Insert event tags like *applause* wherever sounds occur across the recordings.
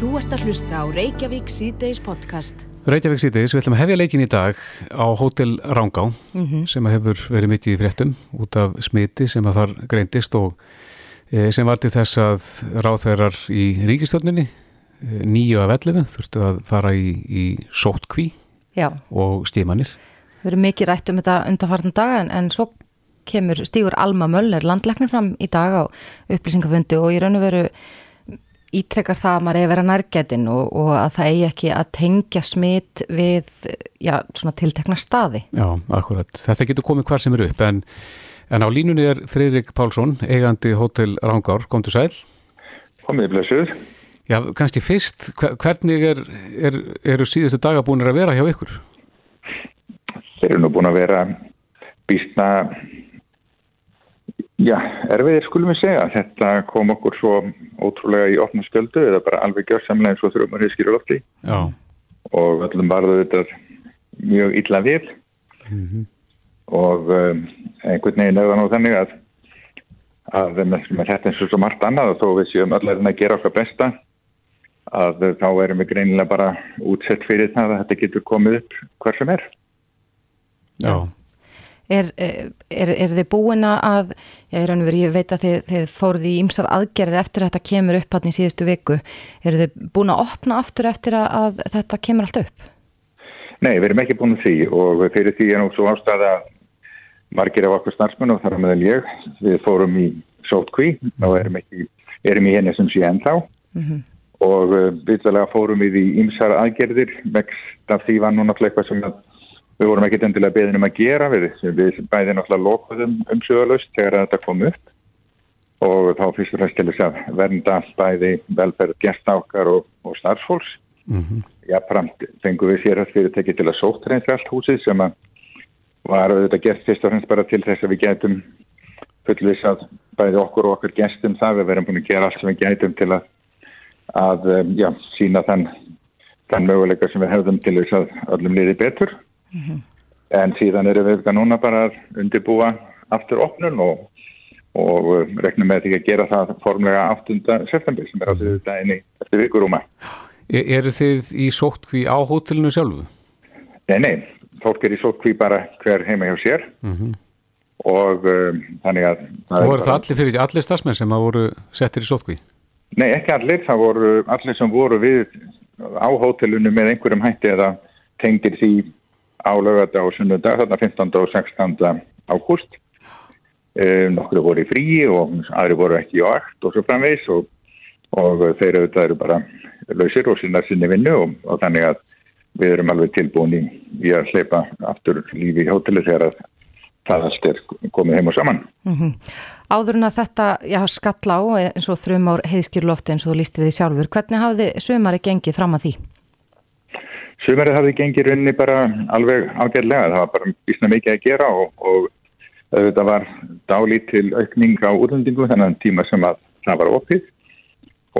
Þú ert að hlusta á Reykjavík síðdeis podcast. Reykjavík síðdeis, við ætlum að hefja leikin í dag á Hótel Rángá sem að hefur verið mitt í fréttum út af smiti sem að þar greindist og e, sem var til þess að ráþærar í ríkistörninni e, nýju af ellifu þurftu að fara í, í sótkví Já, og stímanir. við erum mikið rætt um þetta undarfartan daga en, en svo kemur Stígur Alma Möller landlæknir fram í dag á upplýsingafundi og í raun og veru ítrekkar það að maður eigi að vera nærgætin og, og að það eigi ekki að tengja smitt við já, svona tiltekna staði. Já, akkurat. Þetta getur komið hvar sem er upp en, en á línunni er Freirik Pálsson, eigandi Hótel Rángár, komdu sæl. Komið blessuð. Já, kannski fyrst, hver- hvernig er, er, eru síðustu daga búinir að vera hjá ykkur? Þeir eru nú búin að vera býstna, já, erfiðir skulum við segja. Þetta kom okkur svo ótrúlega í opna sköldu eða bara alveg gjörsamlega eins og þurfum að riskir lofti Já, og öllum varðu þetta mjög illa við og um, einhvern veginn er það nú þannig að að með þetta eins og svo margt annað og þó við séum öll að gera okkar besta að þá erum við greinilega bara útsett fyrir það að þetta getur komið upp hver sem er. já. Er, er, er þið búin að, já, í raun og veru, ég veit að þið, þið fóruð í ymsar aðgerðir eftir að þetta kemur upp hann í síðustu viku. Er þið búin að opna aftur eftir að, að þetta kemur allt upp? Nei, við erum ekki búin því og fyrir því er nú svo ástæða margir af okkur starfsmenn og þar að meðal ég við fórum í sótkví og erum, ekki, erum í henni sem sé ennþá. Og uh, vitlega fórum við í ymsar aðgerðir. Vekst af því var nú náttúrulega eitthvað sem að við vorum ekkit endilega beðin um að gera við, við bæði náttúrulega lokuðum umsöðalust þegar þetta kom upp. Og þá fyrst og fremst til þess að vernda bæði velferð gesta okkar og, og starfsfólks. Jafnframt fengum við sér að fyrirtæki til að sóttreynsa allt húsið sem að var auðvitað gert fyrst og fremst bara til þess að við getum fullvis að bæði okkur og okkur gestum það. Við verum búin að gera allt sem við getum til að, að um, já, sína þann, þann möguleika sem við hefðum til þess að öllum liði betur en síðan erum við þetta núna bara að undirbúa aftur opnun og, og uh, reknum með því að gera það formlega 8. september sem er á því þetta einni eftir vikurúma. E eru þið í sótkví á hótelinu sjálfu? Nei, nei, fólk er í sótkví bara hver heima hjá sér og um, þannig að... Það voru það allir fyrir allir stafsmenn sem að voru settir í sótkví? Nei, ekki allir, það voru allir sem voru við á hótelinu með einhverjum hætti eða tengdir því á lögata og sunnudag, þarna 15. og 16. ágúst. Um, nokkru voru í fríi og aðri voru ekki á akt og svo framvegs og, og þeir auðvitað eru bara lausir og sinna sinni vinnu og, og þannig að við erum alveg tilbúin í, í að hleypa aftur lífi í hóteli þegar að það allt er komið heim og saman. Áður en að þetta, já, skall á eins og þrjum ár heiðskjurlofti eins og þú lístir því sjálfur, hvernig hafði sömari gengið fram að því? Sumarið hafði gengið runni bara alveg ágæðlega, það var bara bísna mikið að gera og, og þetta var dálítil aukning á útlendingu þennan tíma sem að það var opið.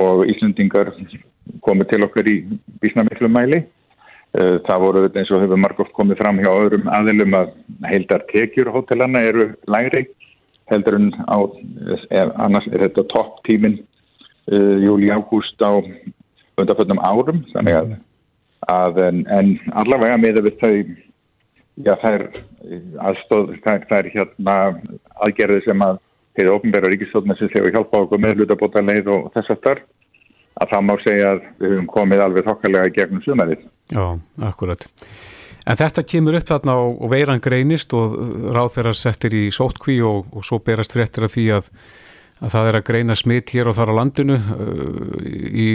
Og Íslandingar komið til okkar í bísna miklu mæli. Það voru eins og hefur margótt komið fram hjá öðrum aðilum að heildar tekjur hótelana eru lægri heldur en á, er, annars er þetta topp tímin uh, júli ágúst á undarföldum árum. Þannig að, að en, en allavega með við þau já þær aðstóð þær, þær hérna aðgerði sem að þeirra ofnbæra ríkistofna sem þegar hjálpa okkur með hlutabóta leið og þess aftar að það má segja að við höfum komið alveg þokkalega gegnum sumarið. Já, akkurat. En þetta kemur upp þarna og, veiran greinist og ráð þeirra settir í sótkví og, og svo berast fréttir af því að, að það er að greina smitt hér og þar á landinu uh, í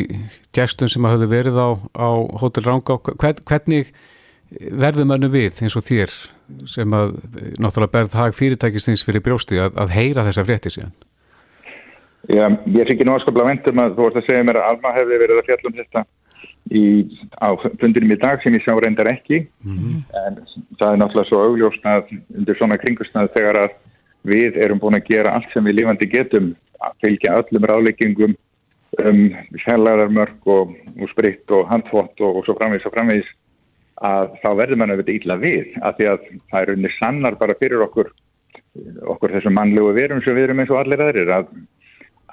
gestum sem að höfðu verið á, á Hotel Rangá. Hvern, hvernig verður mannu við eins og þér sem að náttúrulega berð hag fyrirtækistins fyrir brjósti að, að heyra þessa fréttir síðan? Já, ég er ekki náskaplega vendum að þú vorst að segja mér að Alma hefði verið að fjalla um þetta í, á fundinum í dag sem ég sá reyndar ekki en það er náttúrulega svo augljóst að undir svona kringustnað þegar að við erum búin að gera allt sem við lífandi getum að fylgja öllum ráðleggingum um fjallaðarmörk og, og spritt og handfótt og, og svo framvís og framvís að þá verður mann að þetta ítla við af því að það er unni sannar bara fyrir okkur okkur þessum mannlegu verum sem við erum eins og allir aðrir að,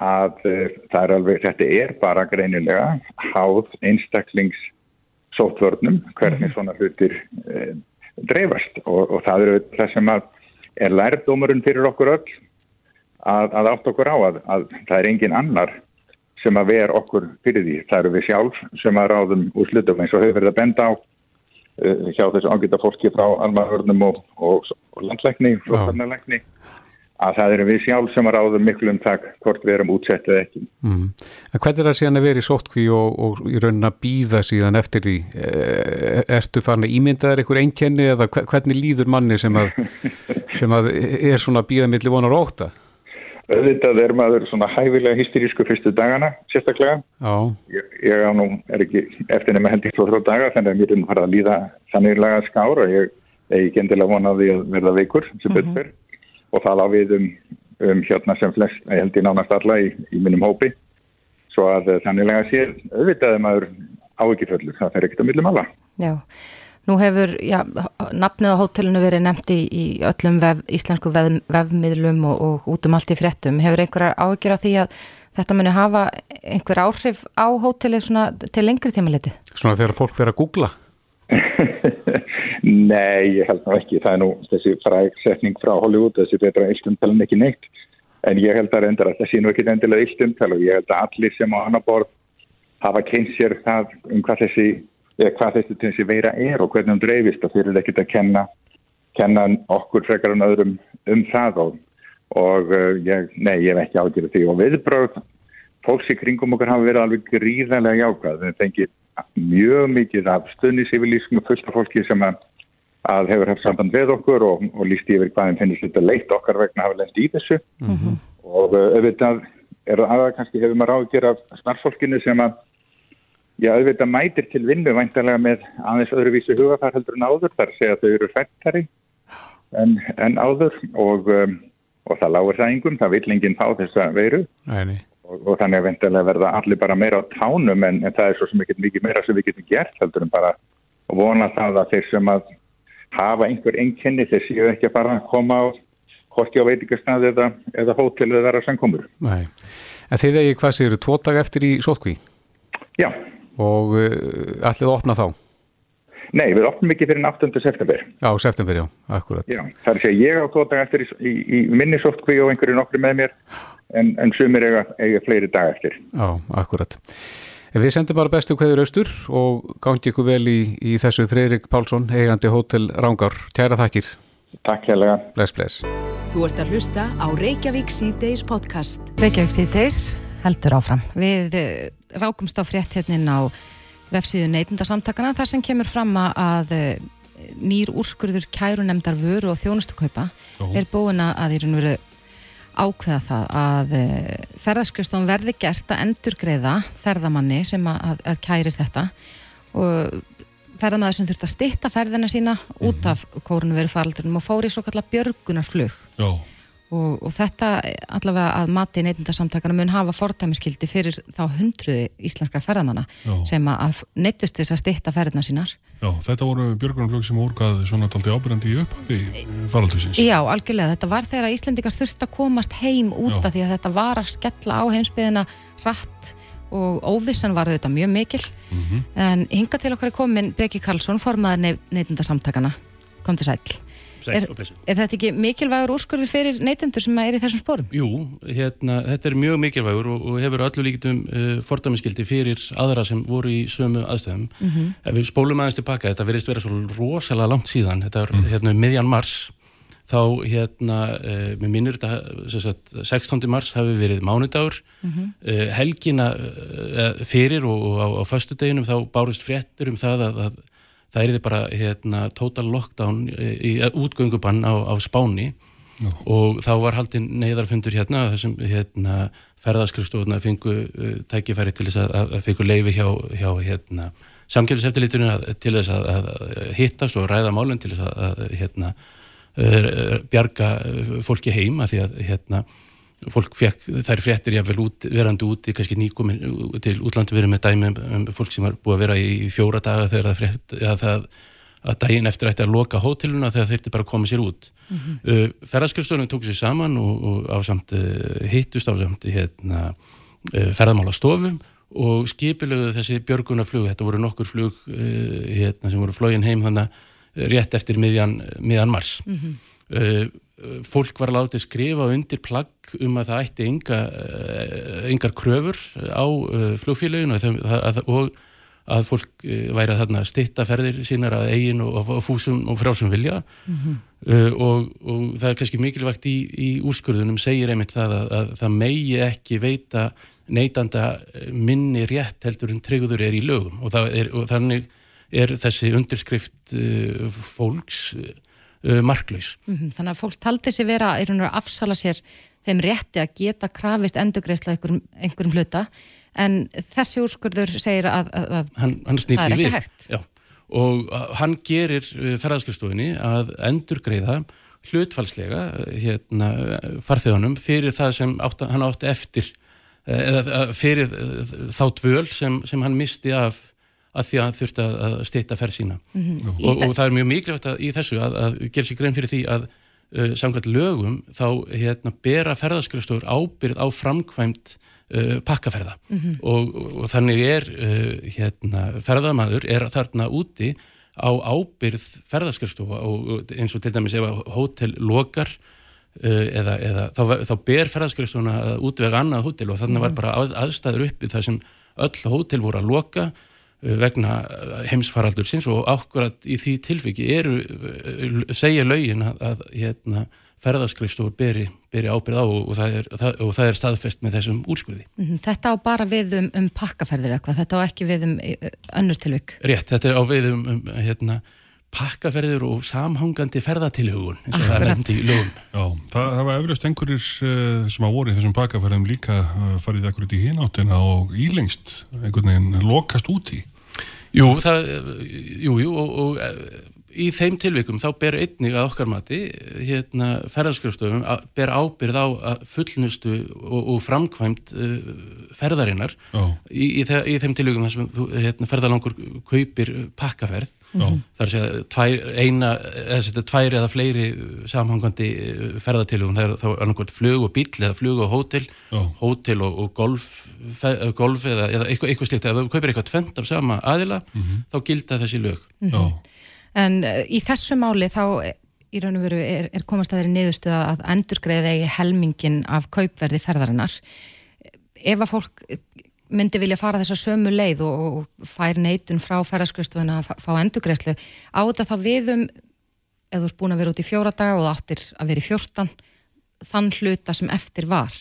að uh, það er alveg, þetta er bara greinilega háð einstaklingsóttvörnum hvernig mhm. svona hlutir uh, dreifast og, og það eru það sem að er lærdómurinn fyrir okkur öll að, að átt okkur á að, að það er engin annar sem að ver okkur fyrir því. Það eru við sjálf sem að ráðum úr slutum eins og hefur verið að benda á uh, hjá þessu ágita fólki frá almanvörnum og, og, og landlækni, flottarnarlækni að það eru við sjálf sem ráðum miklu um það hvort við erum útsettið ekki. Mm. Hvernig er það síðan að vera í sótkví og, og í raunin að býða síðan eftir því? E, ertu farin að ímyndaðar einhver einkenni eða hvernig líður manni sem að, *laughs* sem að er svona býða millir vonar óta? Þetta er maður svona hæfilega hysterísku fyrstu dagana, sérstaklega. Ég, ég á nú, er ekki eftir nema hendi tvo þrjá daga, þannig að mér er nú farið að líða þanniglega skára. Ég er ekki endilega vonaði að verða veikur sem mm -hmm. Og það lág við um, um hérna sem flest, ég held ég nánast alla í, í minnum hópi svo að eh, þannilega sé auðvitaði maður ávikiföllu, það fer ekkert á millum alla. Já, nú hefur já, nafnið á hótelinu verið nefndi í öllum vef, íslensku vef, vefmiðlum og, og út um allt í frettum hefur einhverjar ávikið á því að þetta muni hafa einhver áhrif á hótelið til lengri tíma litið? Svona þegar fólk verið að googla? *laughs* Nei, ég held ná ekki. Það er nú þessi fræksetning frá Hollywood, þessi betra eilstumtalinn ekki neitt. En ég held að reyndar að það sé nú ekki endilega eilstumtal og ég held að allir sem á annar borð hafa kynnt sér það um hvað þessi, hvað þessi, þessi veira er og hvernig hún dreifist og fyrir ekkert að kenna, kenna okkur frekar en öðrum um það og, og uh, ég, nei, ég hef ekki ágjörð því og viðbröð fólks í kringum okkar hafa verið alveg gríðarlega jákvæð. Það fengið mjög mikið af stundisyfirlýsingum fullt af fólki sem að að hefur haft samband við okkur og, og líst yfir hvaðin finnist þetta leitt okkar vegna hafa lendið í þessu. Mm -hmm. og uh, auðvitað er aðað kannski hefur maður ágjör af snarfólkinu sem að já auðvitað mætir til vinnu væntalega með aðeins öðruvísi hugafar heldur en áður. Þar segja þau eru fættari en, en áður og, um, og það lágur það yngum, það vil enginn fá þessa veiru. Og, og þannig að væntalega verða allir bara meira á tánum en, en það er svo sem ekki mikið meira sem við getum gert heldur en bara vona það að þeir sem að hafa einhver enginni þeir séu ekki að fara að koma á horti á veitikastæði eða, eða hótel eða vera samkomur. Nei, en þið eigi hvað séu, tvo dag eftir í sótkví? Já. Og uh, ætlið að opna þá? Nei, við opnum ekki fyrir 8. september. Já, september, já, akkurat. Já, það er að segja ég á tvo dag eftir í, í, í minni sótkví og einhverju nokkru með mér en, en sumir eiga, eiga fleiri dag eftir. Já, akkurat. Við sendum bara bestu hverjur austur og gangi ykkur vel í, í þessu Freirik Pálsson, eigandi Hótel Rángar. Kæra þakkir. Takk hérlega. Bless, bless. Þú ert að hlusta á Reykjavík C-Days podcast. Reykjavík C-Days heldur áfram. Við eh, rákumst á frétthetnin á vefsíðu neitundasamtakana þar sem kemur fram að eh, nýr úrskurður kærunemdar vöru og þjónustukaupa er búin að í raun og veru ákveða það að eh, ferðarskjöfstofn verði gert að endurgreiða ferðamanni sem að, að kæri þetta. Og ferðamæður sem þurft að stitta ferðina sína út mhm. af kórunveru faraldunum og fóri svo kallar björgunarflug. Já Og, og þetta allavega að mati neytindarsamtakana mun hafa fordæmiskildi fyrir þá hundruði íslenskra ferðamanna Já. sem að neytust þess að stitta ferðina sínar. Já, þetta voru björgunarflög sem orgaði svona taldi ábyrjandi í upphafi faraldusins. Já, algjörlega. Þetta var þegar Íslendikar þurft að komast heim úta Já. því að þetta var að skella á heimsbyðina rætt og óvissan var þetta mjög mikil. Mm -hmm. En hinga til okkar er komin Breki Karlsson, formaður neytindarsamtakana. Kom til sæl. Er, er þetta ekki mikilvægur úrskurður fyrir neytendur sem er í þessum spórum? Jú, hérna, þetta er mjög mikilvægur og, og hefur öllu líkitum uh, fordæmiskildi fyrir aðra sem voru í sömu aðstæðum. Mm -hmm. Ef við spólum aðeins tilbaka, þetta verðist vera svo rosalega langt síðan, þetta er mm. hérna um miðjan mars, þá hérna, uh, mér minnur þetta, sagt, 16. mars hafi verið mánudagur, mm -hmm. uh, helgina fyrir og, og á, á fastu deginum þá bárust fréttur um það að, að það er þið bara hérna, total lockdown í útgöngubann á, á Spáni no. og þá var haldinn neyðarfundur hérna þessum hérna, ferðaskrifstofuna fengu uh, tækifæri til þess að, að fengu leifi hjá, hjá hérna, samkjöluseftilíturinn til þess að, að hittast og ræða málun til þess að, að hérna, uh, bjarga fólki heima því að hérna fólk fekk þær fréttir jáfnvel út, verandi út í kannski nýkomin til útlandi verið með dæmi um, um fólk sem var búið að vera í fjóra daga þegar það frétt, ja, það að daginn eftir ætti að loka hóteluna þegar þeir bara koma sér út. Mm -hmm. uh, ferðarskjöldstofnum tók sér saman og, og ásamt uh, hittust ásamt hérna, uh, ferðarmála stofum og skipilögðu þessi björgunaflug, þetta voru nokkur flug uh, hérna, sem voru flógin heim þannig rétt eftir miðjan, miðjan mars. Mm -hmm. Fólk var látið skrifa undir plagg um að það ætti enga, engar kröfur á flugfélaginu og, og að fólk eh, væri að þarna stitta ferðir sínar að eigin og, og fúsum og frásum vilja. Mm -hmm. og, og það er kannski mikilvægt í, í úrskurðunum segir einmitt það að, að það megi ekki veita neytanda eh, minni rétt heldur en treyður er í lögum. Og, er, og þannig er þessi undirskrift uh, fólks marklaus. Mm -hmm. Þannig að fólk taldi sér vera að afsala sér þeim rétti að geta krafist endugreisla einhverjum, einhverjum hluta en þessi úrskurður segir að, að hann, hann það er ekki hægt Já. og uh, hann gerir uh, ferðarskjöfstofinni að endur greiða hlutfalslega uh, hérna, farþjóðanum fyrir það sem átt, hann átti eftir eða fyrir þá dvöl sem, sem hann misti af að því að hann þurfti að steyta ferð sína mm -hmm. og, og það er mjög mikilvægt í þessu að, að gera sér grein fyrir því að uh, samkvæmt lögum þá hérna, bera ferðarskjöfstofur ábyrð á framkvæmt uh, pakkaferða mm -hmm. og, og þannig er uh, hérna, ferðamaður er þarna úti á ábyrð ferðaskrifstofa og eins og til dæmis ef hótel lokar uh, eða, eða þá, þá ber ferðaskrifstofuna að útvega annað hótel og þannig var mhm. bara að, aðstæður uppi þar sem öll hótel voru að loka vegna heimsfaraldur sinns og ákvarðat í því tilviki eru, uh, segja laugin að, að hérna ferðaskrifstofur beri, beri ábyrð á og það, er, það, og það er staðfest með þessum úrskurði. Mm -hmm. Þetta á bara við um, um pakkaferðir eitthvað, þetta á ekki við um önnur tilvik? Rétt, þetta er á við um, um hérna, pakkaferðir og samhangandi ferðatilhugun eins og það er nefndi í lögum. Já, það, það var eflust einhverjir uh, sem að voru í þessum pakkaferðum líka uh, farið ekkur út í hináttina og ílengst einhvern veginn lokast úti. Jú, það, jú, jú og, og í þeim tilvikum þá ber einnig að okkar mati hérna, ferðarskrifstofum að ber ábyrð á fullnustu og, og framkvæmt uh, ferðarinnar í, í, í þeim tilvikum þar sem þú, hérna, ferðalangur kaupir pakkaferð þar sé að tvær, eina, eða tvær eða fleiri samhangandi uh, ferðatilugum, það er þá annarkvæmt flug og bíl eða flug og hótel. Já. hótel og, og golf, fe, golf eða, eða eitthvað, eitthvað slikt, ef þú kaupir eitthvað tvent af sama aðila, mm -hmm. þá gilda þessi lög. Já. En uh, í þessu máli þá í raun og veru er, er komast að þeirri niðurstuða að endurgreiða í helmingin af kaupverði ferðarinnar. Ef að fólk myndi vilja fara þessa sömu leið og, og fær neitun frá ferðarskristofunna að fá endurgreislu, á þetta þá viðum, eða þú ert búin að vera út í fjóra daga og það áttir að vera í fjórtan, þann hluta sem eftir var.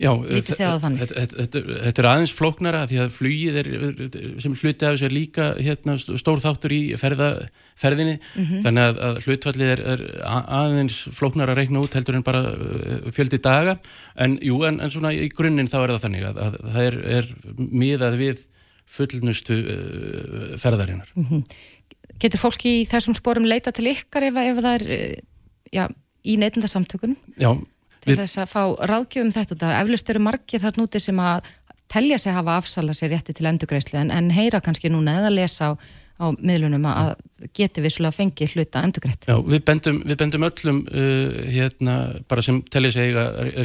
Já, þetta er aðeins flóknara því að flugið er, sem hluti af þessu er líka hérna, stór þáttur í ferða, ferðinni mm -hmm. þannig að, að hlutfallið er, er aðeins flóknara að reikna út heldur en bara uh, fjöldi daga en jú, en, en svona í grunninn þá er það þannig að, að það er, er miðað við fullnustu uh, ferðarinnar mm -hmm. Getur fólki í þessum spórum leita til ykkar ef, ef það er uh, já, í neitindasamtökunum? Já til við... þess að fá ráðgjöfum þetta og það eflust eru margir þar núti sem að telja sig hafa afsala sér rétti til endugreislu en, en heyra kannski núna eða lesa á, á miðlunum að geti vissulega fengið hluta endugreitt. Já, við bendum, við bendum öllum uh, hérna bara sem telja sig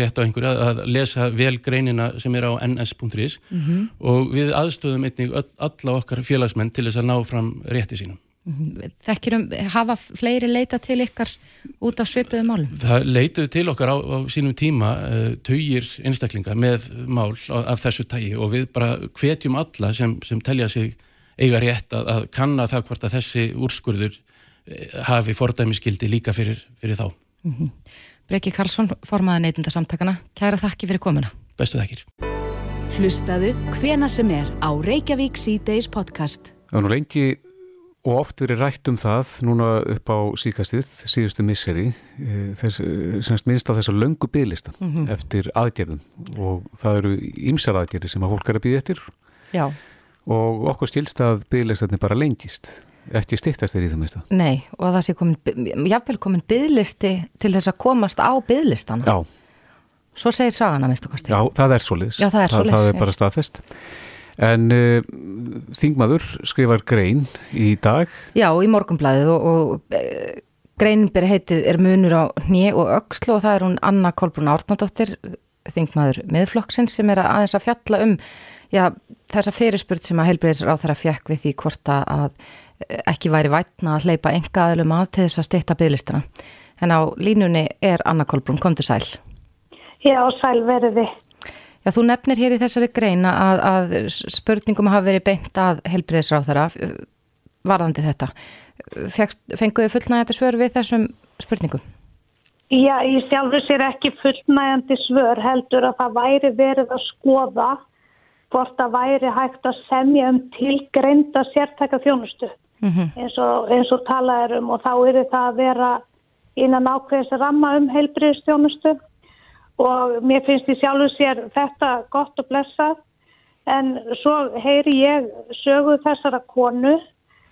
rétt á einhverja að lesa vel greinina sem er á ns.is mm -hmm. og við aðstöðum einnig alla okkar félagsmenn til þess að ná fram rétti sínum. Þekkirum, hafa fleiri leita til ykkar út af svipuðu málum? Það leituðu til okkar á, á sínum tíma uh, eh, töyir einstaklinga með mál af þessu tægi og við bara hvetjum alla sem, sem telja sig eiga rétt að, að kanna það hvort að þessi úrskurður uh, hafi fordæmiskildi líka fyrir, fyrir þá. Mm -hmm. Breki Karlsson, formaða neytinda samtakana, kæra þakki fyrir komuna. Bestu þakkir. Hlustaðu hvena sem er á Reykjavík C-Days podcast. Það er nú lengi og oft verið rætt um það núna upp á síkastið, síðustu misseri eh, þess, semst minnst á þessa löngu bygglista mm -hmm. eftir aðgerðum. Og það eru ymsar aðgerði sem að fólk er að byggja eftir. Já. og okkur stilst að bygglistarnir bara lengist. Ekki stittast þeir í það mista Nei, og það sé komin, jáfnveil komin bygglisti til þess að komast á bygglistana Já. Svo segir sagana, minnst okkar Já, það er solis Já, það er solis Það, það er bara staðfest En uh, Þingmaður skrifar grein í dag. Já, í morgumblæðið og, og e, greinin byrja heitið er munur á hnið og öxlu og það er hún Anna Kolbrún Árnadóttir, Þingmaður miðflokksins sem er að aðeins að fjalla um já, þessa fyrirspurt sem að heilbreyðisra á þeirra fjekk við því hvort að ekki væri vætna að hleypa enga aðlum að til þess að styrta bygglistana. En á línunni er Anna Kolbrún, kom til sæl. Já, sæl verði. Já, þú nefnir hér í þessari greina að, að spurningum hafa verið beint að heilbreyðisra á þeirra varðandi þetta. Fenguðu fullnægandi svör við þessum spurningum? Já, ég sjálfur sér ekki fullnægandi svör heldur að það væri verið að skoða hvort það væri hægt að semja um tilgreinda sértæka þjónustu mm -hmm. eins, og, eins og talaður um og þá er það að vera innan ákveðis ramma um heilbriðstjónustu og mér finnst því sjálfur sér þetta gott og blessað en svo heyri ég sögu þessara konu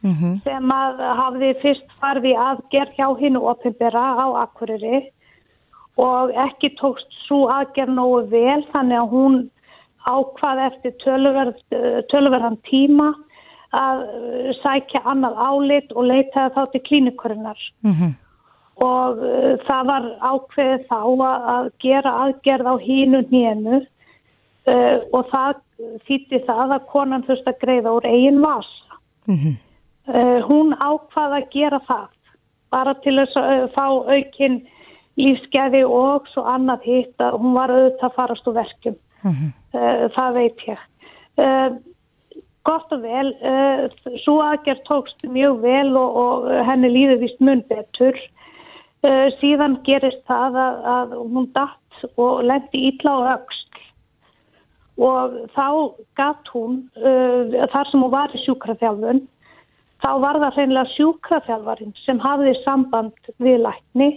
mm -hmm. sem að hafði fyrst farði aðgerð hjá hinn og oppimbera á Akureyri og ekki tókst svo aðgerð nógu vel þannig að hún ákvað eftir töluverð, töluverðan tíma að uh, sækja annað álit og leitaði þá til klínikurinnar mm -hmm. Og uh, það var ákveðið þá að gera aðgerð á hínu nýjenu uh, og það þýtti það að konan þurfti að greiða úr eigin vasa. Mm -hmm. uh, hún ákvaði að gera það bara til þess að uh, fá aukinn lífsgæði og svo annað hitt að hún var auðvitað að farast úr verkjum. Mm -hmm. Það veit ég. Gott og vel, uh, svo aðgerð tókst mjög vel og, og henni líður vist mun betur. Uh, síðan gerist það að, að hún datt og lendi ítla á öxt og þá gatt hún, uh, þar sem hún var í sjúkraþjálfun, þá var það hreinlega sjúkraþjálfarinn sem hafði samband við lækni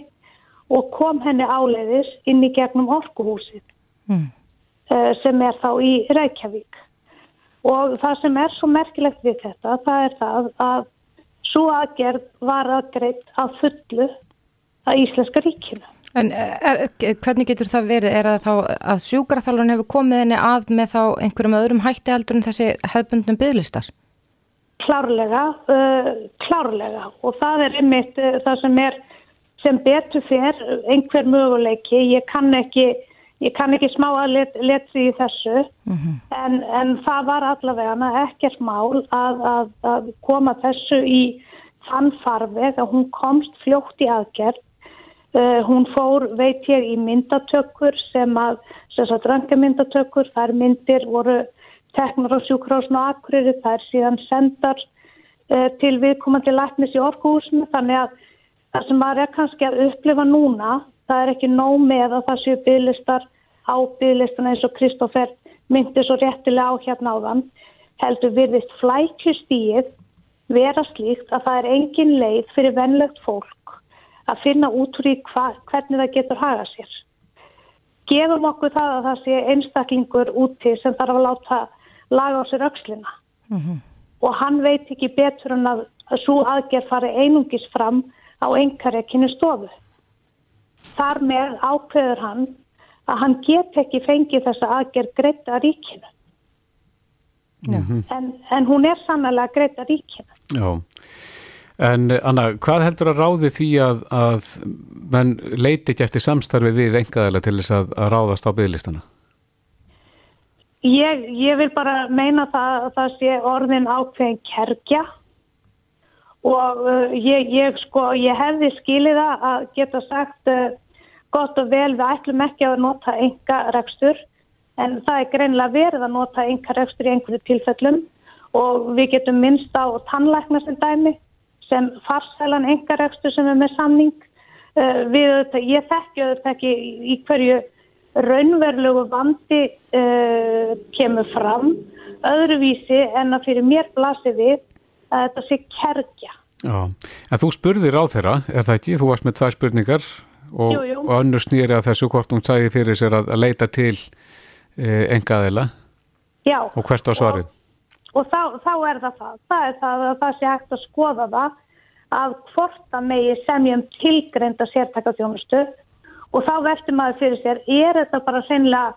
og kom henni áleiðis inn í gegnum orkuhúsið mm. sem er þá í Reykjavík og það sem er svo merkilegt við þetta það er það að svo aðgerð var aðgreitt að fullu að Íslenska ríkinu. En er, hvernig getur það verið? Er það þá að sjúkraþálun hefur komið henni að með þá einhverjum öðrum hætti heldur en þessi hefbundnum bygglistar? Klárlega, uh, klárlega og það er einmitt uh, það sem er sem betur fyrr einhver möguleiki. Ég kann ekki Ég kann ekki smá að let, letri í þessu mm -hmm. en, en það var allavega ekkert mál að, að, að koma þessu í þann farveg að hún komst fljótt í aðgerð. Uh, hún fór, veit ég, í myndatökkur sem að, þess að dröngamyndatökkur, þær myndir voru teknar á sjúkrásnu og akkurir, þær síðan sendar uh, til viðkomandi læknis í orkuhúsinu. Þannig að það sem var er kannski að upplifa núna það er ekki nóg með að það séu bygglistar á bygglistan eins og Kristófer myndi svo réttilega á hérna á þann heldur virðist flækjustíð vera slíkt að það er engin leið fyrir vennlegt fólk að finna út úr í hva, hvernig það getur haga sér. Gefum okkur það að það sé einstaklingur úti sem þarf að láta laga á sér aukslina mm -hmm. og hann veit ekki betur en að, að svo aðgerð fari einungis fram á einhverja kynni stofu þar með ákveður hann að hann get ekki fengið þessa aðgerð greita ríkina. Mm -hmm. en, en hún er sannlega greita ríkina. Já, en Anna, hvað heldur að ráði því að, að menn leiti ekki eftir samstarfi við engaðala til þess að, að ráðast á bygglistana? Ég, ég vil bara meina það að það sé orðin ákveðin kerkja og uh, ég, ég, sko, ég hefði skilið að geta sagt uh, gott og vel við ætlum ekki að nota enga rekstur en það er greinlega verið að nota enga rekstur í einhverju tilfellum. Og við getum minnst á tannlækna sem dæmi sem farsælan enga rekstur sem er með samning uh, við þetta, ég þekki auðvitað ekki í hverju raunverulegu vandi uh, kemur fram öðruvísi en að fyrir mér blasi við að þetta sé kerkja Já, en þú spurðir á þeirra, er það ekki? Þú varst með tvær spurningar og, jú, jú. og önnur snýri að þessu hvort hún sæði fyrir sér að, að leita til e, engaðila Já, og hvert á svarið? Og, þá, þá er það það, það er það að það sé hægt að skoða það að hvort að megi semjum tilgreinda sértækatjónustu og þá verður maður fyrir sér, er þetta bara sennilega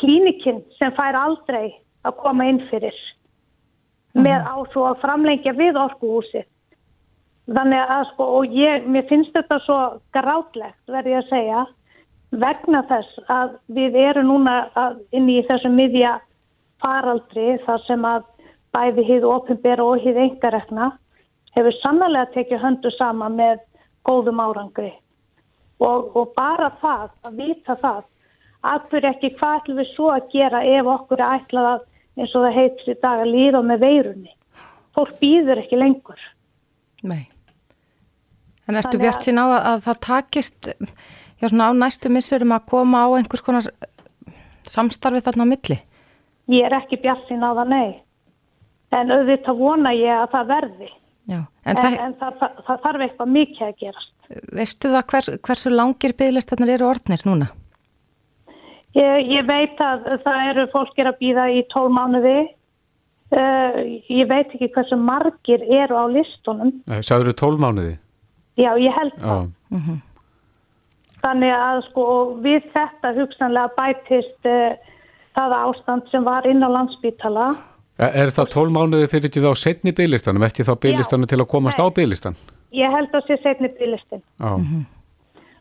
klínikinn sem fær aldrei að koma inn fyrir með á svo að framlengja við orkuhúsið. Þannig að sko, og ég, mér finnst þetta svo grátlegt, verði ég að segja, vegna þess að við erum núna að, inn í þessum miðja faraldri þar sem að bæði hýðu ofinbera og hýðu engarekna hefur sannlega tekið höndu sama með góðum árangri. Og, og bara það, að vita það, aftur ekki hvað ætlum við svo að gera ef okkur er ætlað að eins og það heitir í dag að líða með veirunni. Fólk býður ekki lengur. Nei. En ertu bjart sín á að, að það takist já, svona á næstu missurum að koma á einhvers konar samstarfi þarna á milli? Ég er ekki bjart sín á það, nei. En auðvitað vona ég að það verði. Já, en, en, það, en það, það, það þarf eitthvað mikið að gerast. Veistu það hvers, hversu langir bygglistarnir eru orðnir núna? Ég, ég veit að það eru fólkir að býða í tól mánuði. Uh, ég veit ekki hversu margir eru á listunum. Sæður þau tól mánuði? Já, ég held það. Mm -hmm. Þannig að sko við þetta hugsanlega bætist uh, það ástand sem var inn á landsbítala. Er, er það tól mánuði fyrir ekki þá setni bygglistanum, ekki þá bygglistanum til að komast Nei. á bygglistan? Ég held að sé setni bygglistin. Mm -hmm.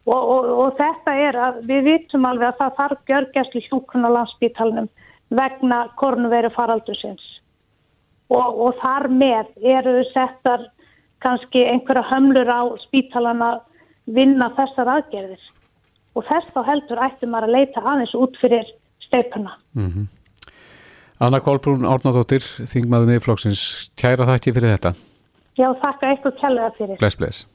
og, og, og þetta er að við vitum alveg að það þarf gjörgjastli hjúkun á landsbítalunum vegna kornveru faraldusins. Og, og þar með eru settar kannski einhverja hömlur á spítalana vinna þessar aðgerðir og þess þá heldur ættum maður að leita aðeins út fyrir steipuna. Mm -hmm. Anna Kolbrún Árnardóttir, þingmaður miðflokksins, kæra þætti fyrir þetta. Já, þakka eitthvað kjærlega fyrir. Bless, bless.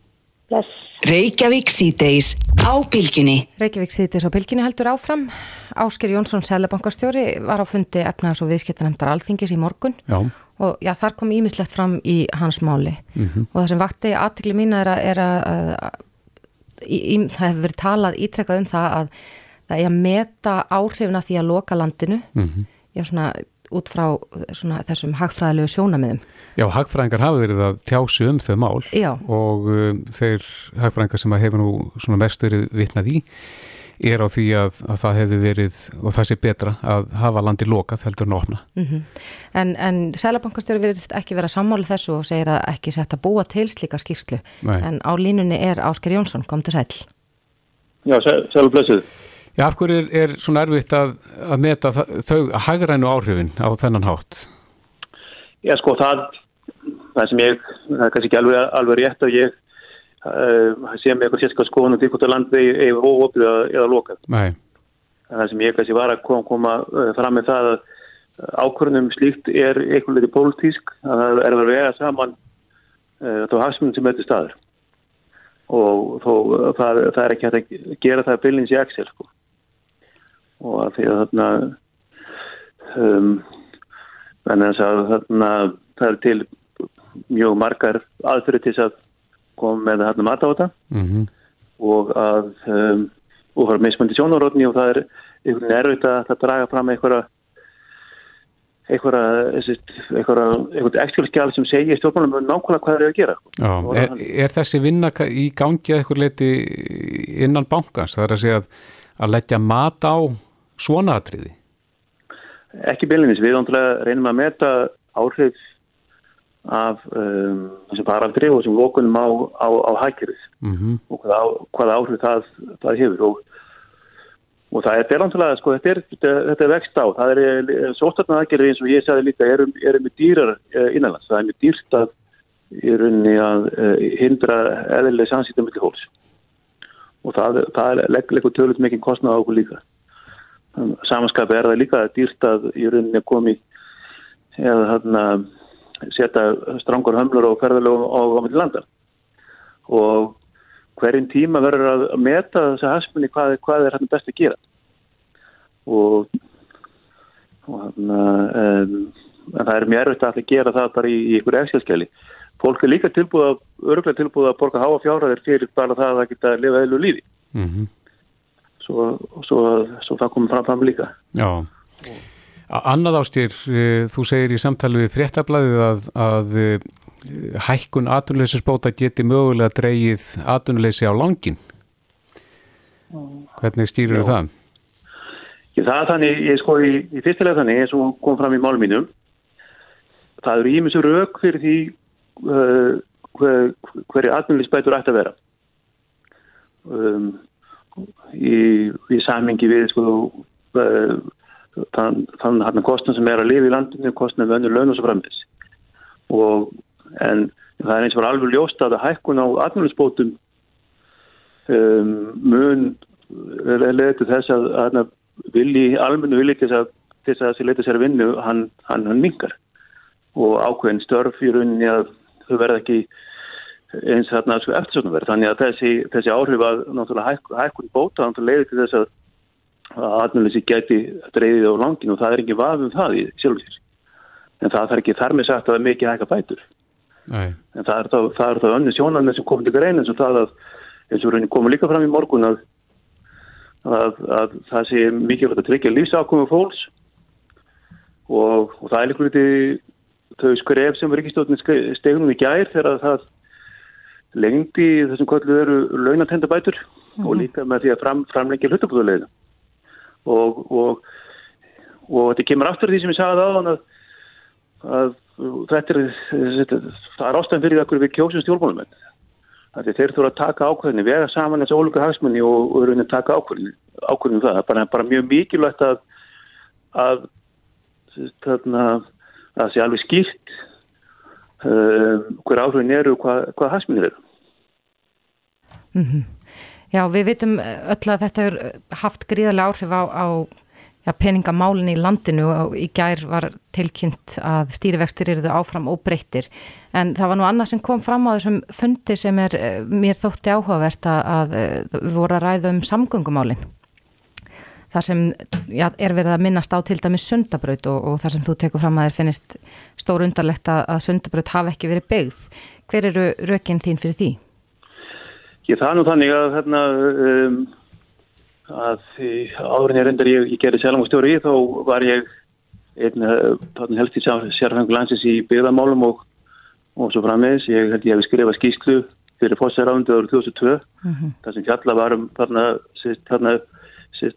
Bless. Reykjavík síðdeis á bylginni. Reykjavík síðdeis á bylginni heldur áfram. Ásker Jónsson, selabankastjóri, var á fundi efnaðs og viðskiptanemndar alþingis í morgun. Já og já, þar kom ímislegt fram í hans máli mm -hmm. og það sem vakti aðtikli mín er að, er að, að, að í, það hefur verið talað ítrekkað um það að það er að meta áhrifna því að loka landinu mm -hmm. Já, svona út frá svona, þessum hagfræðilegu sjónamiðum Já, hagfræðingar hafa verið að tjási um þau mál já. og um, þeir hagfræðingar sem hefur nú mest verið vitnað í er á því að, að það hefði verið og það sé betra að hafa landi lokað heldur en ofna. Mm -hmm. En, en Sælabankastjóri verðist ekki vera sammáli þessu og segir að ekki setja búa til slíka skýrslu. Nei. En á línunni er Ásker Jónsson, kom til sæl. Já, sælu blessið. Já, af hverju er, er svona erfitt að, að meta þau hagrænu áhrifin á þennan hátt? Já, sko, það, það sem ég, það er kannski ekki alveg, alveg rétt að ég uh, sé með eitthvað sérskast skoðan og hvort að landvegi eða óopið eða lokað. Nei. Það sem ég kannski var að koma, koma uh, fram með það að ákvörnum slíkt er eitthvað litið pólitísk að það er að vega saman uh, þá hafsmunum sem þetta staður og þó það, það er ekki hægt að gera það bylins í Excel sko. Og að því að þarna um, þess að þarna það er til mjög margar aðfyrir til þess að kom með hérna mat á þetta. Mm -hmm. og að um, og það er meðsmöndi sjónarótni og það er einhvern veginn erfitt að, að draga fram einhverja einhverja einhverja ekskjálskjál sem segir stjórnmálum um nákvæmlega hvað það er að gera. Já, er, er þessi vinna í gangi að einhver leiti innan bankans? Það er að segja að, að leggja mat á svona atriði? Ekki beilinins, við reynum að meta áhrif af um, þessum paraldri og þessum lókunum á, á, á hækjurið mm -hmm. og hvaða, hvaða áhrif það, það hefur. Og, og það er belantulega, sko, þetta er, þetta er vext á, það er sótarnar aðgerið eins og ég sagði líka, erum, erum við dýrar uh, innanlands, það er mjög dýrt að í rauninni að uh, hindra eðlilega samsýttum millir hóls og það, það er leggur tölut mikið kostnað á okkur líka samanskapi er það líka dýrt að í rauninni komi eða þarna setja strangur hömlur og ferðalögum á komið til landa. Og hverjum tíma verður að meta þessa hasmunni hvað, hvað er hann best að gera? Og, og hann, um, það er mjög erfitt að gera það bara í, í ykkur efskjálskjali fólk er líka tilbúið að örgulega tilbúið að borga háa fjárhæðir fyrir bara það að það geta að lifa heilu lífi. Mm -hmm. Svo, svo, svo það komið fram fram líka Já Annað ástýr, þú segir í samtali við fréttablaðið að, að hækkun atvinnuleysisbóta geti mögulega dreyið atvinnuleysi á langin. Hvernig stýrur það? Ég, það er þannig, ég sko í, í fyrstilega þannig eins og kom fram í málum mínum það eru ímisur rauk fyrir því uh, hver, hverju atmjölusbætur ætti að vera um, í, í samingi við sko uh, þann, þann hann kostnum sem er að lifa í landinu kostnum við önnur laun og svo framvis og en það er eins og alveg ljóst að hækkun á atmjölusbótum um, mun leður til þess að, að vilji, almennu vilji til þess að þess að þessi leita sér að vinna hann, hann, hann mingar og ákveðin störf í rauninni að þau verða ekki eins þarna sko, eftirsögnum verð þannig að þessi, þessi áhrif að náttúrulega hæk, hækkun bóta náttúrulega leiði til þess að að atmjölisi geti dreyðið á langin og það er ekki vafum það í sjálfsins en það er ekki þar með sagt að það er mikið hækka bætur. Nei. en það er þá, þá önni sjónarnir sem komið til grein eins og það að eins og rauninni komið líka fram í morgun að að, að það sé mikilvægt að tryggja lífsákumum fólks og, og það er líka litið þau skref sem Ríkistóttin stegunum í gær þegar það lengdi þessum kvöldu veru launatendabætur mm -hmm. og mhm. líka með því að fram, framlengja hlutabúðulegina og, og, og þetta kemur aftur því sem ég sagði á að, að þetta er, það er ástæðan fyrir því að við kjósum stjórnmálum Þeir þurfa að taka ákveðinu, vega saman þessu ólíka hagsmunni og, og raunin taka ákveðinu, ákveðinu um það. Það er bara, bara mjög mikilvægt að, að, þarna, að það sé alveg skýrt hver áhrifin eru og hvað, hvað hagsmunni eru. Mm -hmm. Já, við vitum öll að þetta er haft gríðarlega áhrif á, á ja, peningamálinn í landinu og í gær var tilkynnt að stýrivextur eru þau áfram og breyttir en það var nú annað sem kom fram á þessum fundi sem er eh, mér þótti áhugavert að, að eh, vorum að ræða um samgöngumálinn þar sem ja, er verið að minnast á til dæmis sundabraut og, og þar sem þú tekur fram að þér finnist stór undarlegt að, að sundabraut hafi ekki verið byggð hver eru rökinn þín fyrir því? Ég það nú þannig að hérna um að áðurinn ég reyndar ég, ég gerði selangstjóri í þá var ég einn eh, helst í sérfengu landsins í byggðamálum og, og svo frammeðis ég held ég hef skrifað skýsklu fyrir fórsæðarándu árið 2002 mm -hmm. það sem fjalla varum þarna, þarna,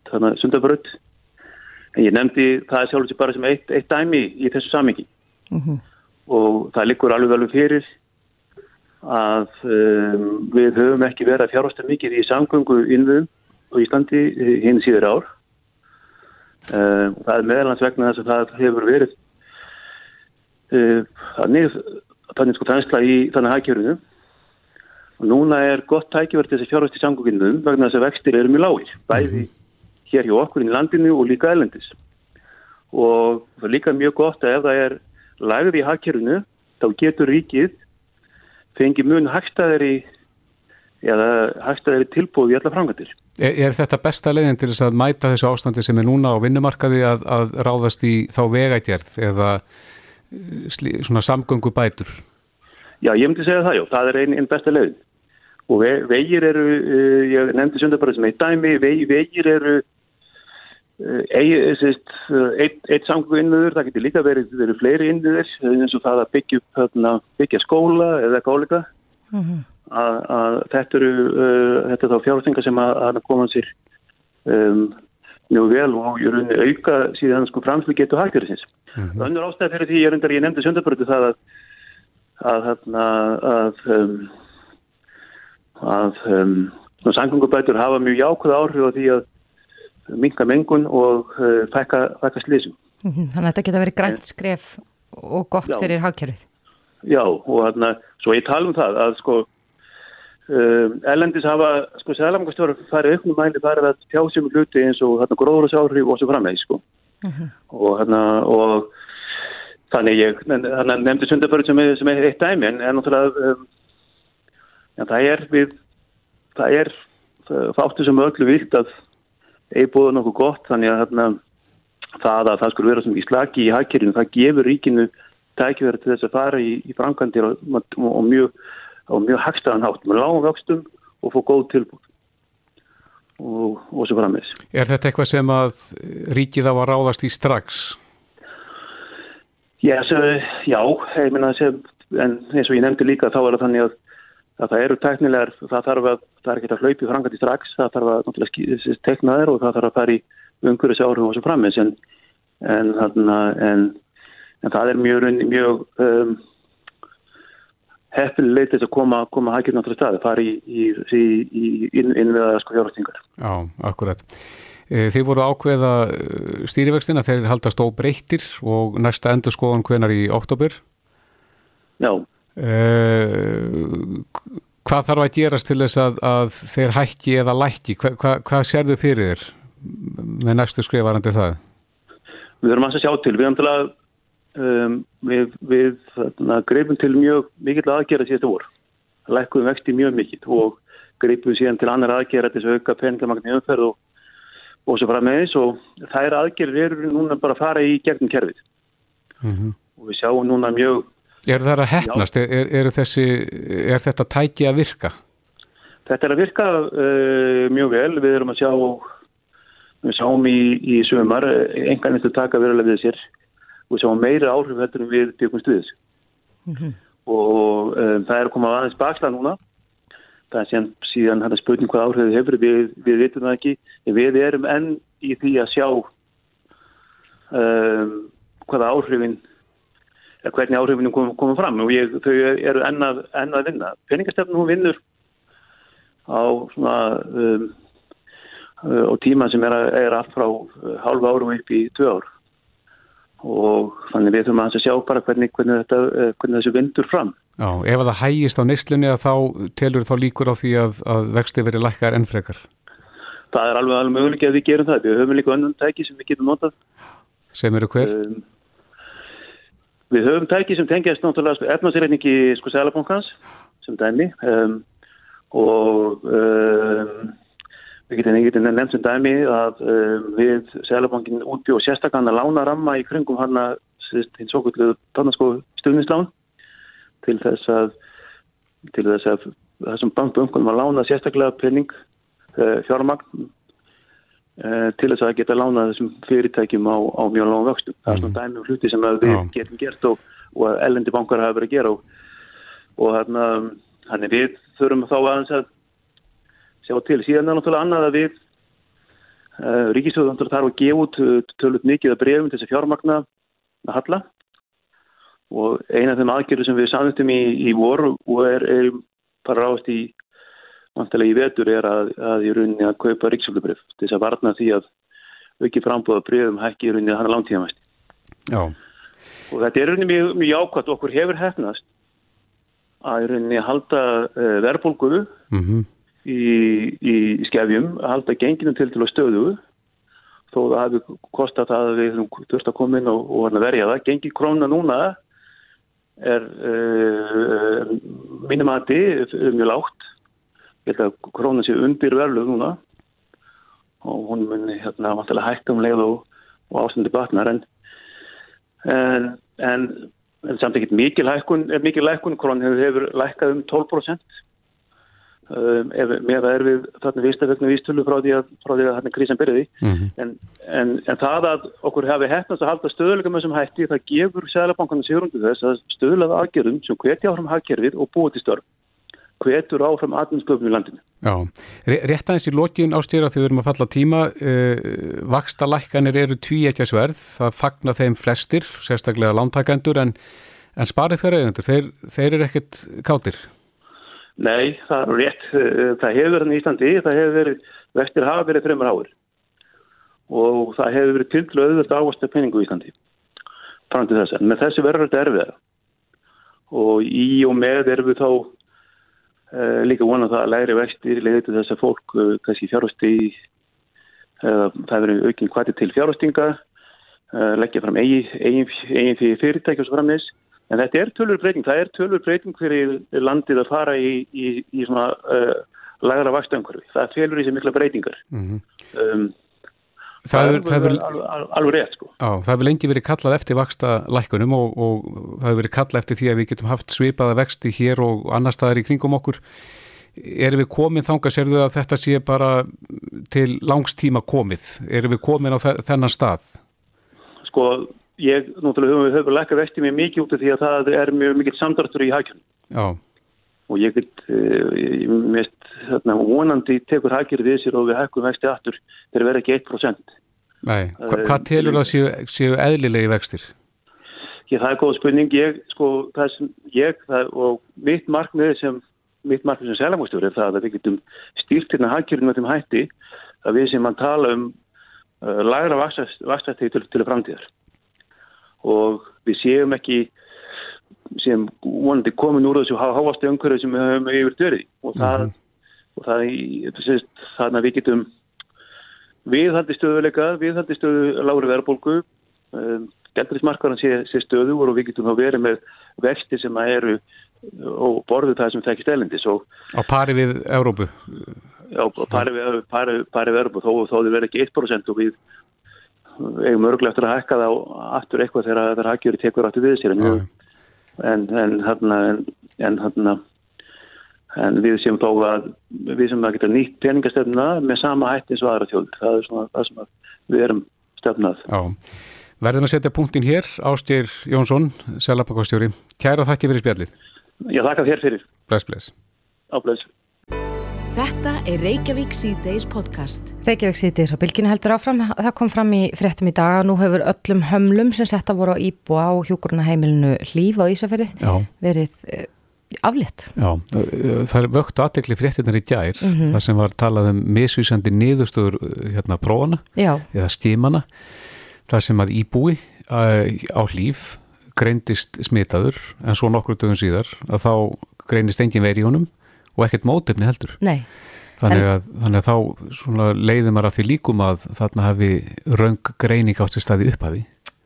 þarna sundabrödd en ég nefndi það sjálf sér bara sem eitt, eitt dæmi í þessu samingi mm -hmm. og það likur alveg alveg fyrir að um, við höfum ekki verið að fjárhasta mikið í samgöngu innvöðum á Íslandi eh, hinn síður ár. Uh, það er meðalans vegna þess að það hefur verið uh, þannig, þannig sko þansla í þannig hagkjörunu og núna er gott tækjverð þessi fjárhast í samgóðinum vegna þess að vextir eru mjög lágir, bæði mhm. Hér hjá okkur í landinu og líka elendis og það er líka mjög gott að ef það er lagðið í hagkjörunu þá getur ríkið fengið mun hagstæðir í eða hagstæðir tilbúið í alla framgættir Er, er þetta besta leiðin til þess að mæta þessu ástandi sem er núna á vinnumarkaði að, að ráðast í þá vegætjerð eða eh, svona samgöngu bætur? Já, ég myndi segja það, já, það er einn ein besta leiðin. Og ve vegir eru, uh, ég nefndi sönda bara sem eitt dæmi, ve vegir eru eitt, eitt samgöngu innöður, það getur líka verið, verið fleiri innöður eins og það að byggja, byggja skóla eða kólika. Mm -hmm að, að þetta eru uh, þetta er þá fjárþengar sem að, að koma sér um, mjög vel og ég raunir auka síðan sko framslu getur hægtirisins. Mm -hmm. Önnur ástæði fyrir því ég reyndar ég nefndi söndabrötu það að að hérna að um, að um, sangungubætur hafa mjög jákvæða áhrif á því að minka mengun og uh, fækka, slísum. -hmm. Þannig að þetta geta verið grænt skref og gott Já. fyrir hagkerfið. Já og hérna svo ég tala um það að sko Um, Erlendis hafa, sko, sælamangastjórar farið auknum mæli farið að tjásum hluti eins og hérna gróðursáhrif og svo framveg, sko. Uh mhm. -huh. Og hérna, og þannig ég, hérna nefndi sundabörð sem, sem er eitt dæmi, en, en náttúrulega, um, ja, það er við, það er fáttu sem öllu vilt að eigi búið nokkuð gott, þannig að hérna, það að það skulle vera sem í slagi í hækkerinu, það gefur ríkinu tækverð til þess að fara í, í frangandir og, og, mjög mjög hagstæðan hátt með lágum vöxtum og fór góð tilbúð og, og svo frammeins. Er þetta eitthvað sem að ríkið á að ráðast í strax? Já, svo, já ég minna að en eins og ég nefndi líka þá er það þannig að, að það eru teknilegar, það þarf að það er ekki að hlaupi frangandi strax, það þarf að tekna þér og það þarf að fara í umhverjus áhrif og svo framins en, en, en, en það er mjög, mjög um, hefnileg til að koma, koma hækjum náttúrulega staði, fara í, í, í, í innviða sko fjárhastingar. Já, akkurat. E, þið voru ákveða e, stýrivextin að þeir haldast óbreyttir og næsta endur skoðan hvenar í oktober. Já. E, hvað þarf að gerast til þess að, að þeir hækki eða lækki? Hva, hva, hvað sérðu fyrir þér með næstu skrifarandi það? Við verðum að sjá til. Við erum til að um, við, við greifum til mjög mikill aðgerða síðastu vor. Lækkuðum vexti mjög mikill og greifum síðan til annar aðgerða til þess að auka peningamagni umferð og, og svo fara með þess og þær aðgerðir eru núna bara að fara í gegnum kerfið. Mm -hmm. Og við sjáum núna mjög Er það að hefnast? Er, er, þessi, er þetta tæki að virka? Þetta er að virka uh, mjög vel. Við erum að sjá, við sjáum í, í sumar, engan eftir taka verulega við sér og sjáum meira áhrif heldur en við byggjum stuðis. Mm -hmm. Og um, það er að koma aðeins bakla núna. Það er síðan, síðan hann að spurning hvað áhrif þið hefur, við, við veitum það ekki. Við erum enn í því að sjá um, hvaða áhrifin hvernig áhrifinu komum kom fram og ég, þau eru ennað enn að vinna. Peningastefnum hún vinnur á svona um, uh, á tíma sem er, er allt frá uh, hálfa árum upp í tvö ár og þannig við þurfum að sjá bara hvernig, hvernig, þetta, uh, hvernig þessu vindur fram. Já, ef það hægist á nýstlunni að þá telur þá líkur á því að, að vexti verið lækkar enn frekar? Það er alveg alveg möguleik að við gerum það. Við höfum líka önnum tæki sem við getum notað. Sem eru hver? Um, Við höfum tæki sem tengjast náttúrulega efnarsýrreiningi sko Sælabankans sem dæmi um, og um, við getum einhvern veginn nefnt sem dæmi að um, við Sælabankin útbjóð sérstaklega að lána ramma í kringum hann að hins okkurluðu tannaskóðu stuðnislán til þess að til þess að þessum bankböngunum að lána sérstaklega penning uh, fjármagn Eh, til þess að geta lánað þessum fyrirtækjum á, á mjög langt vöxtum. Það er svona mhm. dæmi og hluti sem við getum gert og, og ellendi bankar hafa verið að gera og, og þarna, þannig við þurfum þá aðeins að sjá til. Síðan er náttúrulega annað að við uh, eh, ríkistöðundur þarf að gefa út uh, tölvut mikið að brefum til þess að fjármagna að halla og eina af þeim aðgerðu sem við samtum í, í vor og er, er bara ráðast í vantilega í vetur er að, að í rauninni að kaupa ríksöflubrif til þess að varna því að auki frambúða brifum hækki í rauninni að hann er langtíðamæst. Já. Og þetta er rauninni mjög, mjög ákvæmt okkur hefur hefnast að í rauninni að halda eh, verðbólgu mm -hmm. í, í skefjum, að halda genginu til til að stöðu þó það hafi kostat að við þurftum að koma inn og, og verja það. Gengi krónu núna er uh, mínumati mjög lágt ég held að krónan sé undir verlu núna. Og hún muni hérna vantilega hægt um leið og, og ástandi batnar. En en, en, en samt ekkert mikil hækkun er mikil hækkun, krónan hefur, hefur lækkað um 12% um, ef, með það er við þarna vístafögnu vístölu frá því að, frá því að hérna krísan byrjaði. Mm -hmm. en, en það að okkur hefði hættast að halda stöðulega með þessum hætti það gefur Sælabankarnas hjórundi þess að stöðulega aðgerðum sem hvetja áfram hagkerfið og búið til störf hvetur áfram atvinnskapum í landinu. Já, rétt aðeins í lokin ástýra þegar við erum að falla tíma uh, vaksta lækkanir eru tvíetja sverð það fagna þeim flestir, sérstaklega lántakendur en, en sparið fyrir eigendur, þeir, þeir eru ekkert kátir? Nei, það er rétt það hefur verið í Íslandi, það hefur verið vestir hafa verið fremur áður og það hefur verið til auðvitað ávastu peningu í Íslandi fram til þess, en með þessi verður þetta erfiða og í og með erum við þá líka vona það að læri vextir leiði til þess að fólk uh, kannski fjárhasti uh, það verður aukinn kvati til fjárhastinga leggja fram eigin, eigin, eigin fyrir fyrirtæki og svo framins en þetta er tölur breyting, það er tölur breyting fyrir landið að fara í, í, í svona lagra vakstöngurfi, það felur í sig mikla breytingar. Mm -hmm. um, Það er alveg, rétt sko. Á, það hefur lengi verið kallað eftir vaksta lækunum og, og það hefur verið kallað eftir því að við getum haft svipaða vexti hér og annar staðar í kringum okkur. Erum við komið þanga, serðu að þetta sé bara til langstíma komið? Erum við komið á þennan stað? Sko, ég, náttúrulega höfum við höfum lækka vexti með mikið út af því að það er mjög mikið samdartur í hækjum. Já. Og ég get, ég mest þarna, vonandi tekur hækjur við sér og við hækkum vexti aftur þegar verður ekki 1%. Nei, Hva, hvað telur það séu, séu eðlilegi vextir? Ég, það er góð spurning, ég, sko, það sem ég, það, og mitt markmið sem, mitt markmið sem selamústjóri er það að við getum stýrt hérna hagkjörnum með þeim hætti að við sem mann tala um uh, lagra vakstætti til, til framtíðar og við séum ekki sem vonandi komin úr þessu hávastu umhverju sem við höfum yfir dörði og það, mm -hmm. Og það, þannig að við getum viðhaldi stöðuleika, viðhaldi stöðu lári verðbólgu. Um, gældrismarkaran sé, sé stöðu og við getum þá verið með vexti sem eru og borðu það sem þekkist elendis Á pari við Európu? Já, pari við, pari, pari við Európu þó, þó þau verið ekki 1% og við eigum örgulega eftir að hækka það aftur eitthvað þegar það er hækjur í tekur aftur við sér en, en, en, en, en hérna en við sem þó að við sem að geta nýtt peningastöfna með sama hætti eins og aðra þjóð. Það er svona það sem við erum stöfnað Já, verðum að setja punktin hér Ástýr Jónsson, selapakostjóri Kæra þakki fyrir spjallið. Já, þakka þér fyrir. Bless, bless. Á, bless. Þetta er Reykjavík C-Days podcast. Reykjavík C-Days og bylginu heldur áfram. Það kom fram í fréttum í dag að nú hefur öllum hömlum sem setta voru á íbúa á hjúkuruna heimilinu Hlýf á Ísafjörði verið eh, aflétt. Já, það er vögt aðdekli fréttinnar í gær mm -hmm. þar sem var talað um misvísandi niðurstöður hérna prófana Já. eða skimana þar sem að íbúi á hlýf greindist smitaður en svo nokkru dögum síðar að þá greindist engin veri í honum og ekkert mótefni heldur. Nei. Þannig að, þannig að þá leiðum að því líkum að þarna hafi raung greining átt sér staði upphafi.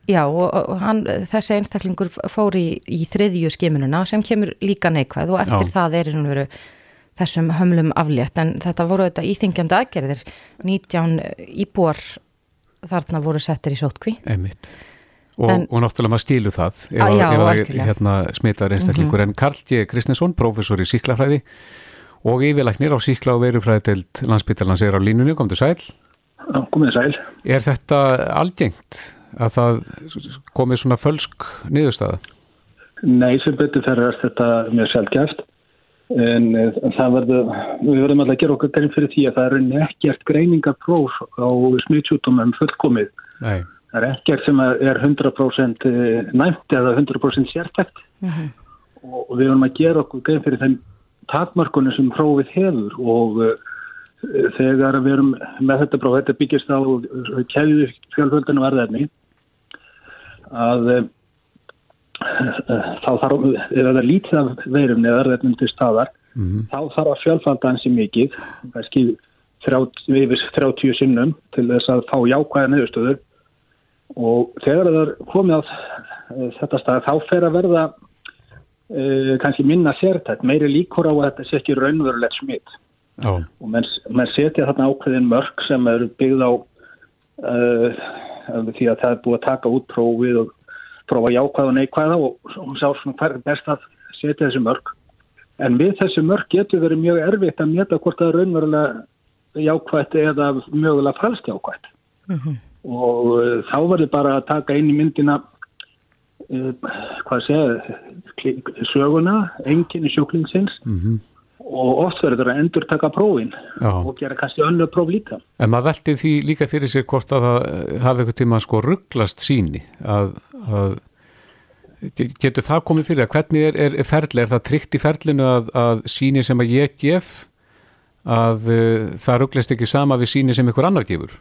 Já og hann, þessi einstaklingur fór í, í þriðju skimununa sem kemur líka neikvæð og eftir Já. það er hann veru þessum hömlum aflétt en þetta voru þetta íþingjandi aðgerðir 19 íbúar þarna voru settir í sótkví. Einmitt. Og, en, og náttúrulega maður stílu það ef að, já, ef að hérna, smitaður einstaklingur mm -hmm. en Karl G. Kristinsson, professor í síklafræði og yfirleiknir á síkla og verufræði til landsbyttalans er á línunni, kom til sæl. Komið sæl. Er þetta algengt að það komið svona fölsk niðurstaða? Nei, sem betur þegar er þetta mjög sjálfgæft en, en það verður, við verðum alltaf að gera okkar grein fyrir því að það er ekkert greiningarpróf á smittsjútumum fullkomið. Nei. Það er ekkert sem er 100% næmt eða 100% sértækt uh -huh. og við verðum að gera okkur grein fyrir þeim takmarkunni sem prófið hefur og uh, þegar við erum með þetta próf, þetta byggist á kæðu fjölföldinu verðarni að uh, þá þarf, ef það er lítið af veirum eða verðarnum til staðar, uh -huh. þá þarf að fjölfalda hansi mikið, kannski 30, 30 sinnum til þess að fá jákvæða neðustöður og þegar það er komið á þetta stað þá fer að verða uh, kannski minna sértætt, meiri líkur á að þetta sé ekki raunverulegt smitt oh. og menn, menn setja þarna ákveðin mörg sem eru byggð á uh, því að það er búið að taka út prófið og prófa jákvæða og neikvæða og, og sá svona hver er best að setja þessi mörg en við þessi mörg getur verið mjög erfitt að meta hvort það er raunverulega jákvætt eða mögulega falst jákvætt mm -hmm og uh, þá verður bara að taka inn í myndina uh, hvað segja söguna, enginni sjúklingsins mm -hmm. Og oft verður að endur taka prófin Já. og gera kannski önnu próf líka. En maður veldi því líka fyrir sig hvort að það uh, hafi eitthvað tíma sko rugglast síni að, að getur það komið fyrir að hvernig er, er, er ferli, er það tryggt í ferlinu að, að síni sem að ég gef að uh, það rugglast ekki sama við síni sem ykkur annar gefur?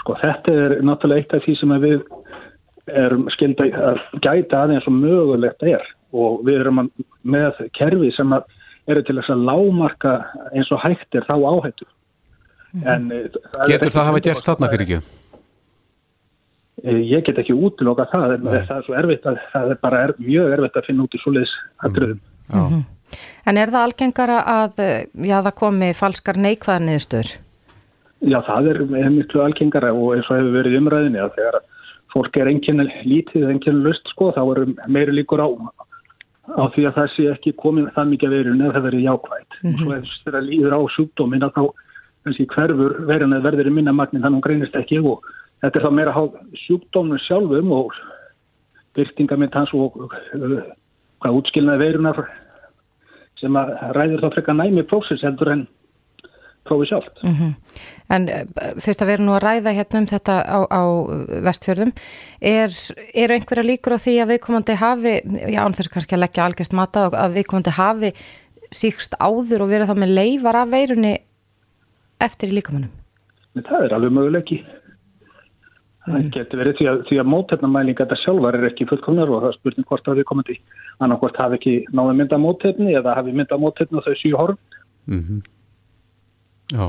Sko þetta er náttúrulega eitt af því sem við erum skild að gæta aðeins og mögulegt er og við erum með kerfi sem eru til þess að lámarka eins og hægt er þá áhættu. Mm. Getur það að hafa gerst þarna fyrir ekki? Eh, ég get ekki útloka það, en það er svo erfitt að það er bara er, mjög erfitt að finna út í svoleiðis aðröðum. Mm. Mm -hmm. En er það algengara að já, það komi falskar neikvæðarniðstöður? Já, það er, er miklu algengara og eins og hefur verið umræðinni að þegar fólk er einnkjörni lítið, einnkjörni lust sko, þá er meiri líkur á, á því að það sé ekki komin það mikið verið neða það verið jákvægt. Mm -hmm. Og svo eftir þegar líður á sjúkdómin að þá kannski hverfur verðan að verður í minna magnin þannig að hún greinist ekki og þetta er þá meira á sjúkdóminu sjálfum og byrtingamind hans og hvað útskilnaði verunar sem að ræður þá frekka næmi prósess heldur en prófið sjálft. Mm -hmm. En eh, fyrst að vera nú að ræða hérna um þetta á, á vestfjörðum, er, er einhverja líkur á því að viðkomandi hafi, já, þess að kannski að leggja algjörst mata og að viðkomandi hafi síkst áður og vera þá með leifar af veirunni eftir í líkamannum? Það er alveg möguleiki. Það mm. getur verið því að, að mótefnamælinga þetta sjálfar er ekki fullkomnar og það spurning hvort að við komum til annarkvort hafi ekki náðu mynda mótefni eða hafi mynda mótefni og þau síu horf. Mm -hmm. Já,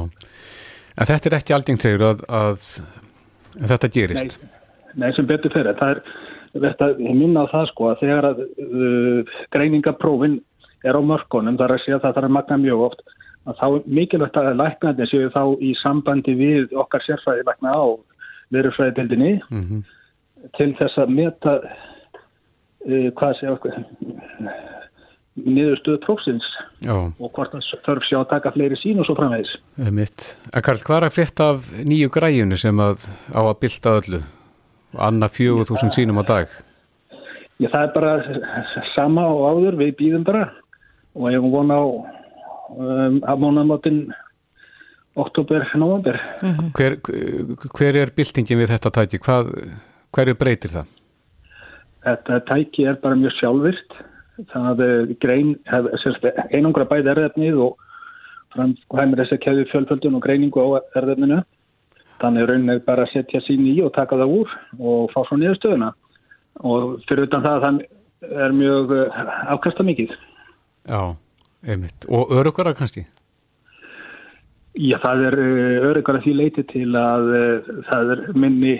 en þetta er ekki alding segur að, að, að þetta gerist? Nei, nei sem betur fyrir. Það er, þetta, ég minna á það sko að þegar að uh, greiningaprófin er á mörkunum, þar að segja að það þarf að magna mjög oft, að þá er mikilvægt að læknandi séu þá í sambandi við okkar sérfræði lækna á verufræðitildinni mm -hmm. til þess að meta uh, hvað sé okkur niðurstöðu prófsins Já. og hvort það þarf sjá að taka fleiri sín og svo framvegis. Karl, hvað er að frétta af nýju græjunu sem að á að bylta öllu? Anna fjögur þúsund sínum á dag? Já, það er bara sama og áður, við býðum bara og ég vona á um, að mónamotinn oktober, november. Mm -hmm. hver, hver er byltingin við þetta tæki? Hvað, hverju breytir það? Þetta tæki er bara mjög sjálfvirt það grein, einangra bæði erðefnið og framhæmur þess að keði fjölföldun og greiningu á erðefninu þannig raunin er bara að setja sín í og taka það úr og fá svo niður stöðuna og fyrir utan það þann er mjög eh, afkasta mikið. Já, einmitt. Og örugara kannski? Já, það er eh, örugara því leiti til að eh, það er minni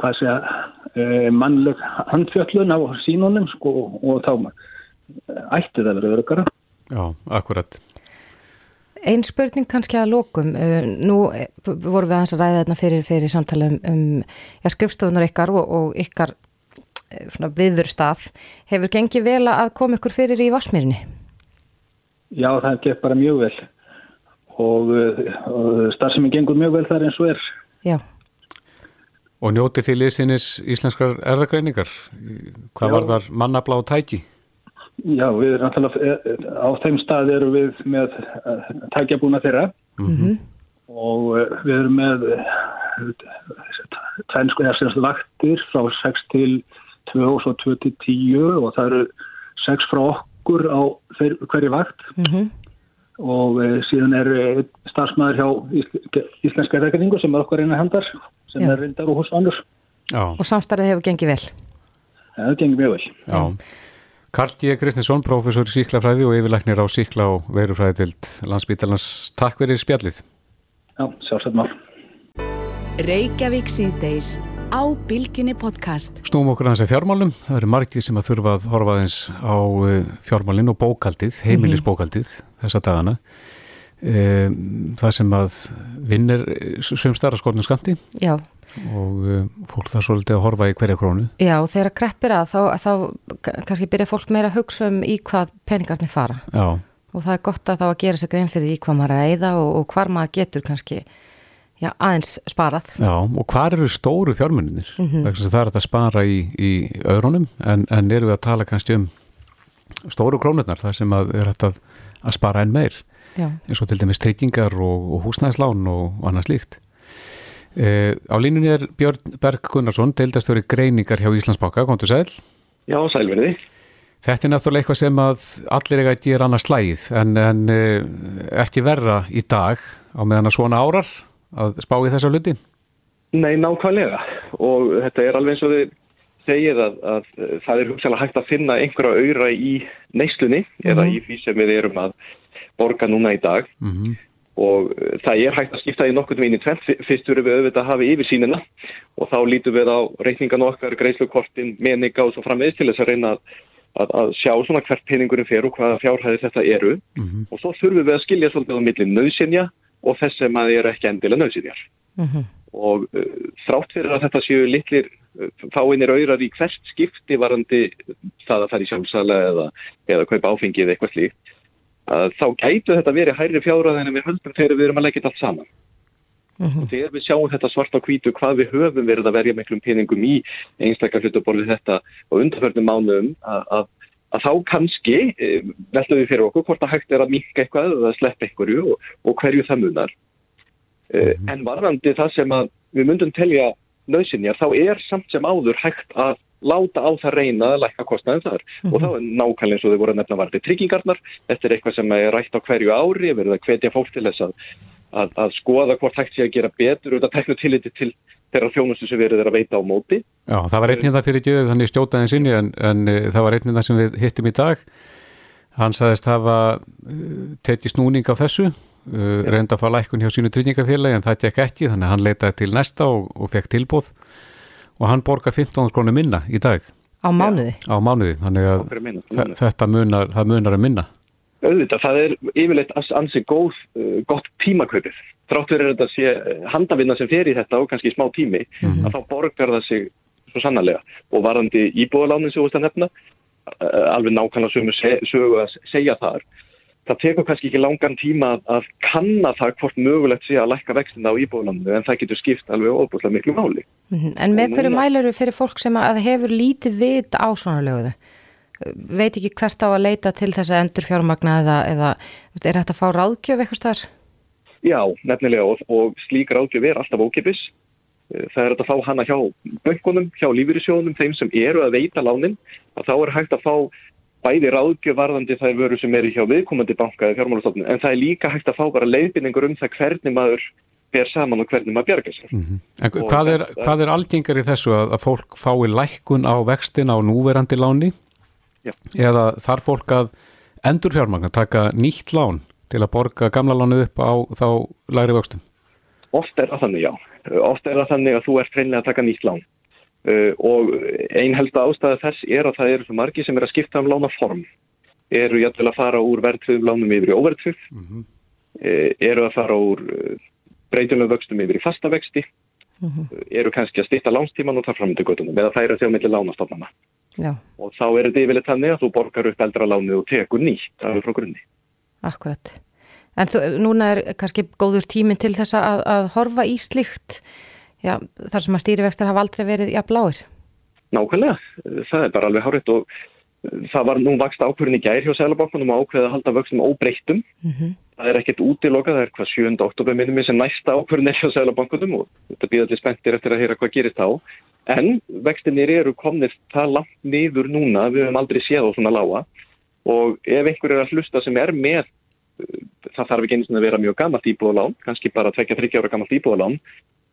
hvað sé að uh, mannleg handfjöllun á sínunum sko, og þá ætti það verið örugara. Já, akkurat. Einn spurning kannski að lókum. Uh, nú vorum við að ræða þarna fyrir, fyrir samtala um, um ja, skrifstofunar ykkar og, og ykkar uh, viður stað. Hefur gengið vel að koma ykkur fyrir í Vasmýrinni? Já, það gekk bara mjög vel og, og starfsemi gengur mjög vel þar eins og er. Já. Og njóti því liðsinnis íslenskar erðagreiningar? Hvað Já. var þar mannablá tæki? Já, við erum alltaf eh, á þeim stað erum við með eh, tækjabúna þeirra mm -hmm. og eh, við erum með tvænsko ersins vaktir frá 6 til 2 og svo 2 til 10 og það eru 6 frá okkur á hverju vakt mm -hmm. og síðan er starfsmæður hjá íslenska erðagreiningu sem er okkur eina handar sem Já. er reyndar og hos annars. Og samstarðið hefur gengið vel? Það hefur gengið mjög vel. Já. Karl G. Kristinsson, professor í síklafræði og yfirleiknir á síkla og verufræði til landsbítalans. Takk fyrir spjallið. Já, sjálfsagt maður. Reykjavík síðdeis á Bilginni podcast. Snúm okkur að fjármálum. Það eru margir sem að þurfa að horfa aðeins á eh, fjármálinn og bókaldið, heimilisbókaldið þessa dagana. Það sem að vinnir sömstara skornum skamti Já. og um, fólk þarf svolítið að horfa í hverja krónu Já, þegar kreppir að þá, þá kannski byrja fólk meira að hugsa um í hvað peningarnir fara Já. og það er gott að þá að gera sér grein fyrir í hvað maður er að eyða og, og hvar maður getur kannski já, aðeins sparað Já, og hvar eru stóru fjármunninir mm -hmm. það er að spara í, í öðrunum en, en eru við að tala kannski um stóru krónurnar þar sem að er hægt að, að spara enn meir. Eins og til dæmis treytingar og, og húsnæðislán og, og annað slíkt. E, á línunni er Björn Berg Gunnarsson, deildastöri greiningar hjá Íslandsbáka, komdu sæl? Já, sælverði. Þetta er náttúrulega eitthvað sem að allir eiga að gera annað slægið en, en e, ekki verra í dag á meðan að svona árar að spá í þessa hluti? Nei, nákvæmlega og þetta er alveg eins og þið segir að, að það er hugsalega hægt að finna einhverja auðra í neyslunni mm -hmm. eða mhm. í því sem við erum að borga núna í dag mm -hmm. og uh, það er hægt að skipta í nokkur veginn í tvent, fyrst verður við auðvitað að hafa yfir sínina og þá lítum við á reikningan okkar, greiðslukortin, meninga og svo framvegð til þess að reyna að, að, að sjá svona hvert peningurinn fer og hvaða fjárhæði þetta eru mm -hmm. og svo þurfum við að skilja svolítið á millin nöðsynja og þess sem að eru ekki endilega nöðsynjar mm -hmm. og uh, þrátt fyrir að þetta séu litlir uh, fáinir auðrar í hvert skipti varandi það að það er í sjálfsala eða, eða kaupa áfengið eitthvað slíkt þá gætu þetta verið hærri fjárað en við höldum þegar við erum að leggja þetta allt saman. Uh -huh. Og þegar við sjáum þetta svart á kvítu hvað við höfum verið að verja miklum peningum í einstakar hlutaborðið þetta og undarförnum mánum að, að, að þá kannski e, veltum við fyrir okkur hvort að hægt er að minka eitthvað eða sleppa einhverju og, og hverju það munar. Mm. En varðandi það sem að við myndum telja lausinjar, þá er samt sem áður hægt að láta á það reyna að lækka kostnaðin þar. Mm -hmm. og þá er nákvæmlega eins og þau voru að nefna varði tryggingarnar, þetta er eitthvað sem er rætt á hverju ári, við verðum að hvetja fólk til þess að, að, að skoða hvort hægt sé að gera betur og þetta teknu tilliti til þeirra þjónustu sem verður að veita á móti. Já, það var einnið það fyrir göðu þannig stjótaðin sinni en, en uh, það var einnið það sem við hittum í dag. Hann saðist hafa uh, tekið snúning á þessu uh, reynda að fá lækun hjá sínu tryggingafélagi en það gekk ekki þannig að hann leitaði til næsta og, og fekk tilbúð og hann borgar 15 krónir minna í dag. Á mánuði? Á mánuði, þannig að minna, þetta munar, það munar að minna. Auðvitað, það er yfirleitt ansið góð, uh, gott tímaköpið. Þrátt verður þetta að sé uh, handavinna sem fer í þetta og kannski smá tími, mm -hmm. að þá borgar það sig svo sannarlega. Og varandi íbúðalánin sem þú veist að nefna, uh, alveg nákvæmlega sögu að segja þar, það tekur kannski ekki langan tíma að kanna það hvort mögulegt sé að lækka vextina á íbúðlandu en það getur skipt alveg óbúslega miklu máli. Mm -hmm. En með hverju mæluru fyrir fólk sem að hefur lítið vit á svona lögðu? Veit ekki hvert á að leita til þess að endur fjármagna eða, eða er þetta að fá ráðgjöf eitthvað starf? Já, nefnilega og, og slík ráðgjöf er alltaf ókipis. Það er að fá hana hjá böngunum, hjá lífyrísjónum, þeim sem eru að veita lánin, að þá er hægt að fá bæði ráðgjöfarðandi þær vöru sem eru hjá viðkomandi banka eða fjármálastofnun en það er líka hægt að fá bara leiðbynningur um það hvernig maður ber saman og hvernig maður bjarga sér. Mm -hmm. Hvað er, það, er algengar í þessu að, að fólk fái lækkun á vextin á núverandi láni Já. eða þarf fólk að endur fjármagna taka nýtt lán til að borga gamla lánið upp á þá læri vöxtum? Oft er það þannig, já. Oft er það þannig að þú ert hreinlega að taka nýtt lán. Uh, og einhelda ástæða þess er að það eru fyrir margi sem er að skipta um lánaform. Eru jættilega að fara úr verðtröðum lánum yfir í óverðtröð mm -hmm. uh, eru að fara úr uh, breytunum vöxtum yfir í fasta vexti. Mm -hmm. eru kannski að stýtta lánstíman og það fram til göttunum eða það eru þjóðmillir lánastofnana. Já. og þá er þetta yfirleitt þannig að þú borgar upp eldra lánu og tekur nýtt af frá grunni. Akkurat. En þú, núna er kannski góður tímin til þess að, að horfa í slikt já, þar sem að stýrivextar hafa aldrei verið ja, bláir. Nákvæmlega, það er bara alveg háriðt og það var nú vakst ákverðin í gær hjá Sælabankunum að ákveða að halda vöxtum óbreyttum. Mm -hmm. Það er ekkert útilokað, það er hvað 7. oktober minnum sem næsta ákverðin er hjá Sælabankunum og þetta býða til spenntir eftir að heyra hvað gerist á. En vextinir eru komnir það langt niður núna, við höfum aldrei séð á svona lága og ef einhver er að hlusta sem er með, það þarf ekki eins og að vera mjög gammalt íbúðalán, kannski bara 2-3 ára gammalt íbúðalán,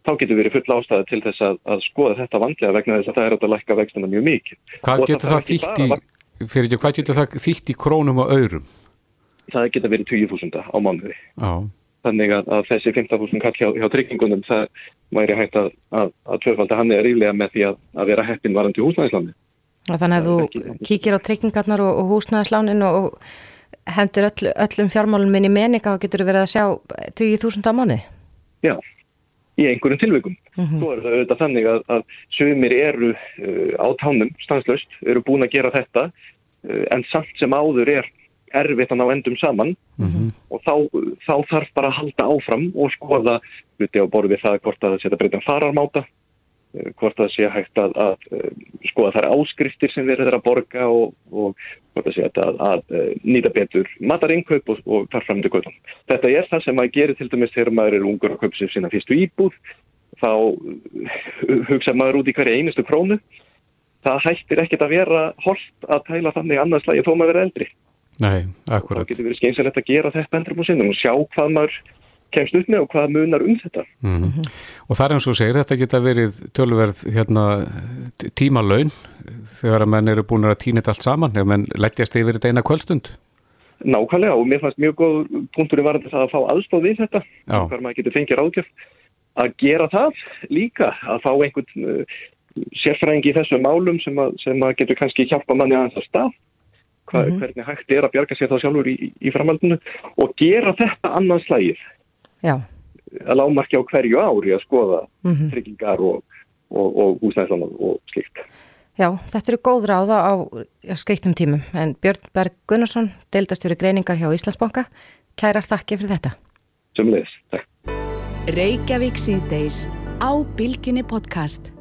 þá getur verið full ástæði til þess að, að skoða þetta vandlega vegna þess að það er að lækka vextuna mjög mikið. Hvað getur það, það þýtt í, fyrir ekki, hvað getur það þýtt í krónum og öðrum? Það getur verið 20.000 á mánuði. Já. Þannig að, að þessi 15.000 kall hjá, hjá tryggingunum, það væri hægt að, að tvöfalda hann er ríflega með því að vera heppin varandi húsnæðisláni. Þannig að þú kíkir á tryggingarnar og, og húsnæðislánin og hendur öll, öllum fjármálun minni meninga og getur verið að sjá 20.000 á mánuði? Já í einhverjum tilveikum. Mm -hmm. Svo er það auðvitað þannig að, að sögumir eru uh, á tánum stanslöst, eru búin að gera þetta uh, en samt sem áður er erfitt að ná endum saman mm -hmm. og þá, þá þarf bara að halda áfram og skoða hluti á borði það hvort að það setja breytan fararmáta hvort það sé hægt að, að, að eh, skoða þær áskriftir sem verður að borga og, og hvort það sé að, að eh, nýta betur matarinnkaup og, og þar fram til kvöldum. Þetta er það sem maður gerir til dæmis þegar maður er ungur og kaup sér sína fyrstu íbúð þá hugsa maður út í hverja einustu krónu það hættir ekkert að vera holdt að tæla þannig annars lagi þó maður verður eldri. Nei, akkurat. Það getur verið skeinsilegt að gera þetta endur múið sinnum og sjá hvað maður kemst upp með og hvað munar um þetta. Mm -hmm. Og það er eins og segir, þetta geta verið tölverð hérna, tímalögn þegar að menn eru búin að týna þetta allt saman, ef menn leggjast yfir þetta eina kvöldstund. Nákvæmlega og mér fannst mjög góð punktur í varandi það að fá aðstóð við þetta, hver maður getur fengið ráðgjöf að gera það líka, að fá einhvern uh, sérfræðingi í þessu málum sem að, sem að getur kannski hjálpa manni aðeins að stað. Hva, mm -hmm. hvernig hægt er að bjarga sér þá sjálfur í, í framhaldinu og gera þetta annars slægir Já. að lámarki á hverju ári að skoða mm -hmm. tryggingar og, og, og húsnæðslanum og slikt. Já, þetta eru góð ráða á skreittum tímum en Björn Berg Gunnarsson, deildastjóri greiningar hjá Íslandsbanka, kærar þakki fyrir þetta. Sumleis, takk. Reykjavík síðdeis á Bilginni podcast.